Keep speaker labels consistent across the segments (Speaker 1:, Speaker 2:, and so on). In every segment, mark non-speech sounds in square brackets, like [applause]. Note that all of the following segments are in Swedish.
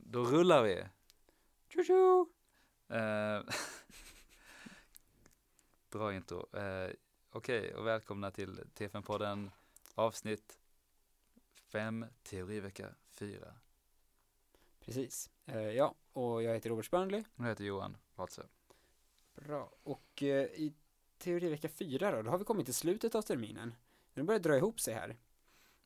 Speaker 1: då rullar vi.
Speaker 2: Tjo
Speaker 1: Eh, [laughs] bra intro. Eh, Okej, och välkomna till T5-podden avsnitt 5, teorivecka 4.
Speaker 2: Precis. Eh, ja, och jag heter Robert Spörnli.
Speaker 1: Och jag heter Johan Watsö.
Speaker 2: Bra. Och eh, i teorivecka 4 då, då har vi kommit till slutet av terminen. Nu börjar det dra ihop sig här.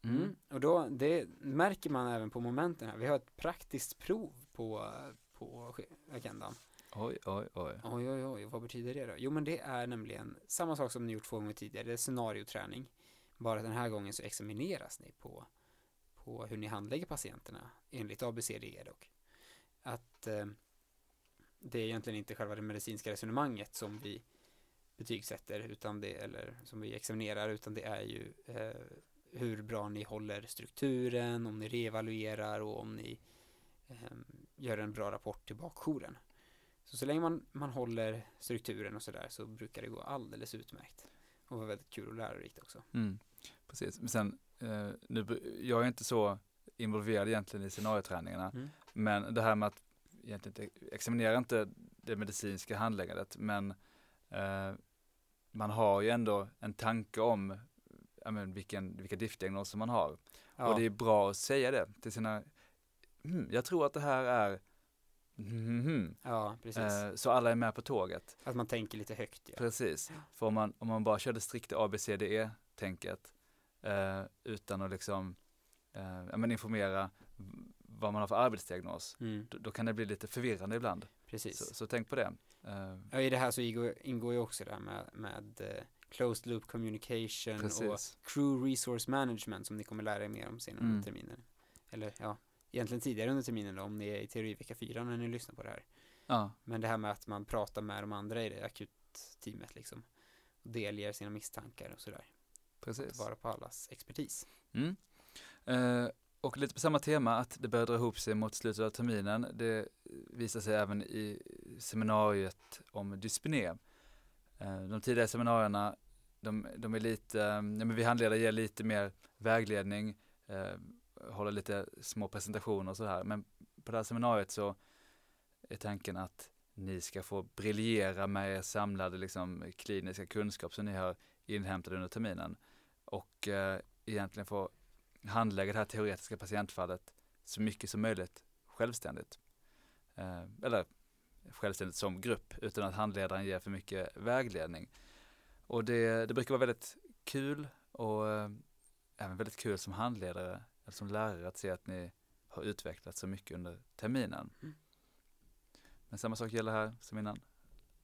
Speaker 2: Mm. Och då, det märker man även på momenten här. Vi har ett praktiskt prov på, på agendan.
Speaker 1: Oj, oj, oj.
Speaker 2: Oj, oj, oj, vad betyder det då? Jo, men det är nämligen samma sak som ni gjort två gånger tidigare, det är scenarioträning. Bara den här gången så examineras ni på, på hur ni handlägger patienterna, enligt ABCDE dock. Att eh, det är egentligen inte själva det medicinska resonemanget som vi betygsätter, utan det, eller som vi examinerar, utan det är ju eh, hur bra ni håller strukturen, om ni reevaluerar och om ni eh, gör en bra rapport till bakjouren. Så så länge man, man håller strukturen och sådär så brukar det gå alldeles utmärkt. Och vara väldigt kul och lärorikt också.
Speaker 1: Mm. Precis, men sen, eh, nu, jag är inte så involverad egentligen i scenarioträningarna,
Speaker 2: Mm.
Speaker 1: men det här med att egentligen inte, examinera inte det medicinska handläggandet, men eh, man har ju ändå en tanke om ja, men vilken, vilka diftdiagnoser man har.
Speaker 2: Ja,
Speaker 1: Och det är bra att säga det till sina, mm, jag tror att det här är mm, mm,
Speaker 2: ja precis.
Speaker 1: eh, så alla är med på tåget.
Speaker 2: Att man tänker lite högt. Ja.
Speaker 1: Precis, för om man, om man bara körde strikt ABCDE-tänket eh, utan att liksom eh, men informera vad man har för arbetsdiagnos,
Speaker 2: Mm,
Speaker 1: då, då kan det bli lite förvirrande ibland.
Speaker 2: precis.
Speaker 1: Så, så tänk på det. Eh,
Speaker 2: Ja, i det här så ingår, ingår ju också det här med, med eh, closed loop communication och
Speaker 1: precis.
Speaker 2: crew resource management som ni kommer lära er mer om senare
Speaker 1: Mm.
Speaker 2: under terminen. Eller ja, egentligen tidigare under terminen då, om ni är i teorivecka 4 när ni lyssnar på det här.
Speaker 1: Ja,
Speaker 2: Men det här med att man pratar med de andra i det akutteamet liksom. Och delger sina misstankar och sådär.
Speaker 1: Precis.
Speaker 2: vara på allas expertis.
Speaker 1: Mm. Eh, och lite på samma tema, att det börjar dra ihop sig mot slutet av terminen. Det visar sig även i seminariet om dyspné. Eh, de tidigare seminarierna, de, de är lite, eh, ja, men vi handledare ger lite mer vägledning, eh, håller lite små presentationer och sådär. Men på det här seminariet så är tanken att ni ska få briljera med er samlade liksom, kliniska kunskap som ni har inhämtat under terminen. Och eh, egentligen få handlägga det här teoretiska patientfallet så mycket som möjligt självständigt. Eh, eller självständigt som grupp utan att handledaren ger för mycket vägledning. Och det, det brukar vara väldigt kul och eh, även väldigt kul som handledare eller som lärare att se att ni har utvecklat så mycket under terminen.
Speaker 2: Mm.
Speaker 1: Men samma sak gäller här som innan.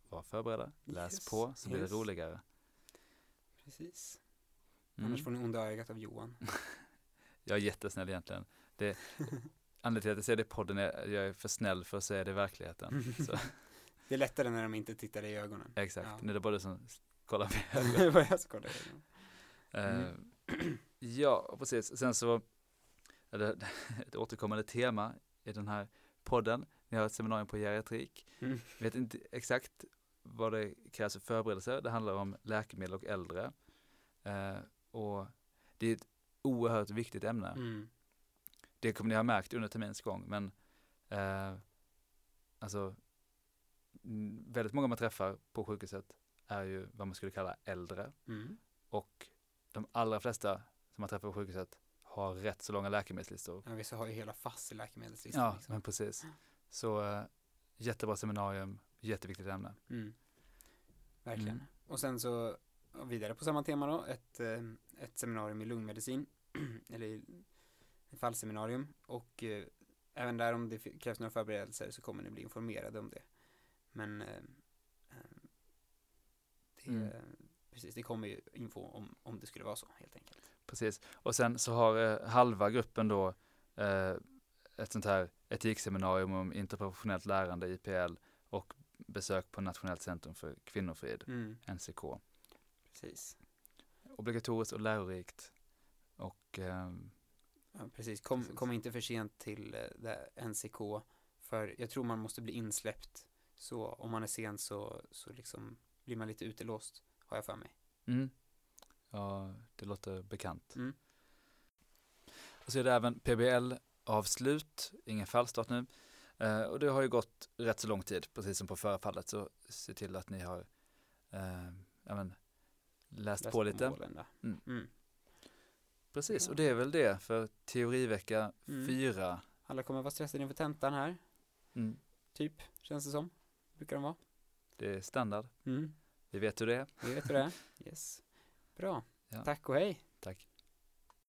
Speaker 1: Var förberedda, läs
Speaker 2: Yes,
Speaker 1: på så blir det
Speaker 2: yes.
Speaker 1: roligare.
Speaker 2: Precis.
Speaker 1: Mm.
Speaker 2: Annars får ni onda ögat av Johan. [laughs]
Speaker 1: Jag är jättesnäll egentligen. Det, anledningen till att jag säger det i podden är jag är för snäll för att säga det i verkligen. Så, [laughs]
Speaker 2: det är lättare när de inte tittar i ögonen.
Speaker 1: exakt,
Speaker 2: Ja.
Speaker 1: nu är det bara du som kollar [laughs]
Speaker 2: Det var jag ögonen.
Speaker 1: Eh,
Speaker 2: Mm. [clears throat]
Speaker 1: Ja, precis. Sen så, är det [laughs] ett återkommande tema i den här podden. Ni har ett seminarium på geriatrik.
Speaker 2: Mm.
Speaker 1: Vet inte exakt vad det krävs för förberedelser. Det handlar om läkemedel och äldre. Eh, och det är ett oerhört viktigt ämne.
Speaker 2: Mm.
Speaker 1: Det kommer ni ha märkt under terminens gång, men eh, alltså väldigt många man träffar på sjukhuset är ju vad man skulle kalla äldre
Speaker 2: Mm.
Speaker 1: och de allra flesta som man träffar på sjukhuset har rätt så långa läkemedelslistor.
Speaker 2: Ja, vissa har ju hela fast i läkemedelslistan.
Speaker 1: Ja,
Speaker 2: liksom.
Speaker 1: men precis. Så eh, jättebra seminarium, jätteviktigt ämne.
Speaker 2: Mm. Verkligen.
Speaker 1: Mm.
Speaker 2: Och sen så vidare på samma tema då, ett, eh, ett seminarium i lungmedicin, [clears throat] eller fallseminarium. Och eh, även där om det krävs några förberedelser så kommer ni bli informerade om det. Men eh, eh, det,
Speaker 1: Mm.
Speaker 2: precis, det kommer ju info om, om det skulle vara så helt enkelt.
Speaker 1: Precis. Och sen så har eh, halva gruppen då eh, ett sånt här etikseminarium om interprofessionellt lärande, IPL, och besök på Nationellt centrum för kvinnofrid,
Speaker 2: Mm.
Speaker 1: NCK.
Speaker 2: Precis.
Speaker 1: Obligatoriskt och lärorikt. Och ehm,
Speaker 2: Ja, precis. Kom,
Speaker 1: Precis.
Speaker 2: kom inte för sent till eh, NCK, för jag tror man måste bli insläppt. Så om man är sen så, så liksom blir man lite utelåst, har jag för mig.
Speaker 1: mm, ja, det låter bekant.
Speaker 2: Mm.
Speaker 1: Och så är det även PBL avslut, ingen fallstart nu. Eh, och det har ju gått rätt så lång tid, precis som på förra fallet, så se till att ni har eh, men, läst,
Speaker 2: Läs
Speaker 1: på lite.
Speaker 2: målen.
Speaker 1: Mm.
Speaker 2: Mm.
Speaker 1: Precis, och det är väl det för teorivecka
Speaker 2: Mm.
Speaker 1: fyra.
Speaker 2: Alla kommer vara stressade inför tentan här,
Speaker 1: Mm.
Speaker 2: typ, känns det som. Brukar de vara.
Speaker 1: Det är standard,
Speaker 2: Mm.
Speaker 1: vi vet hur det är.
Speaker 2: Vi vet hur det är. [laughs] Yes. Bra.
Speaker 1: Ja.
Speaker 2: Tack och hej.
Speaker 1: Tack.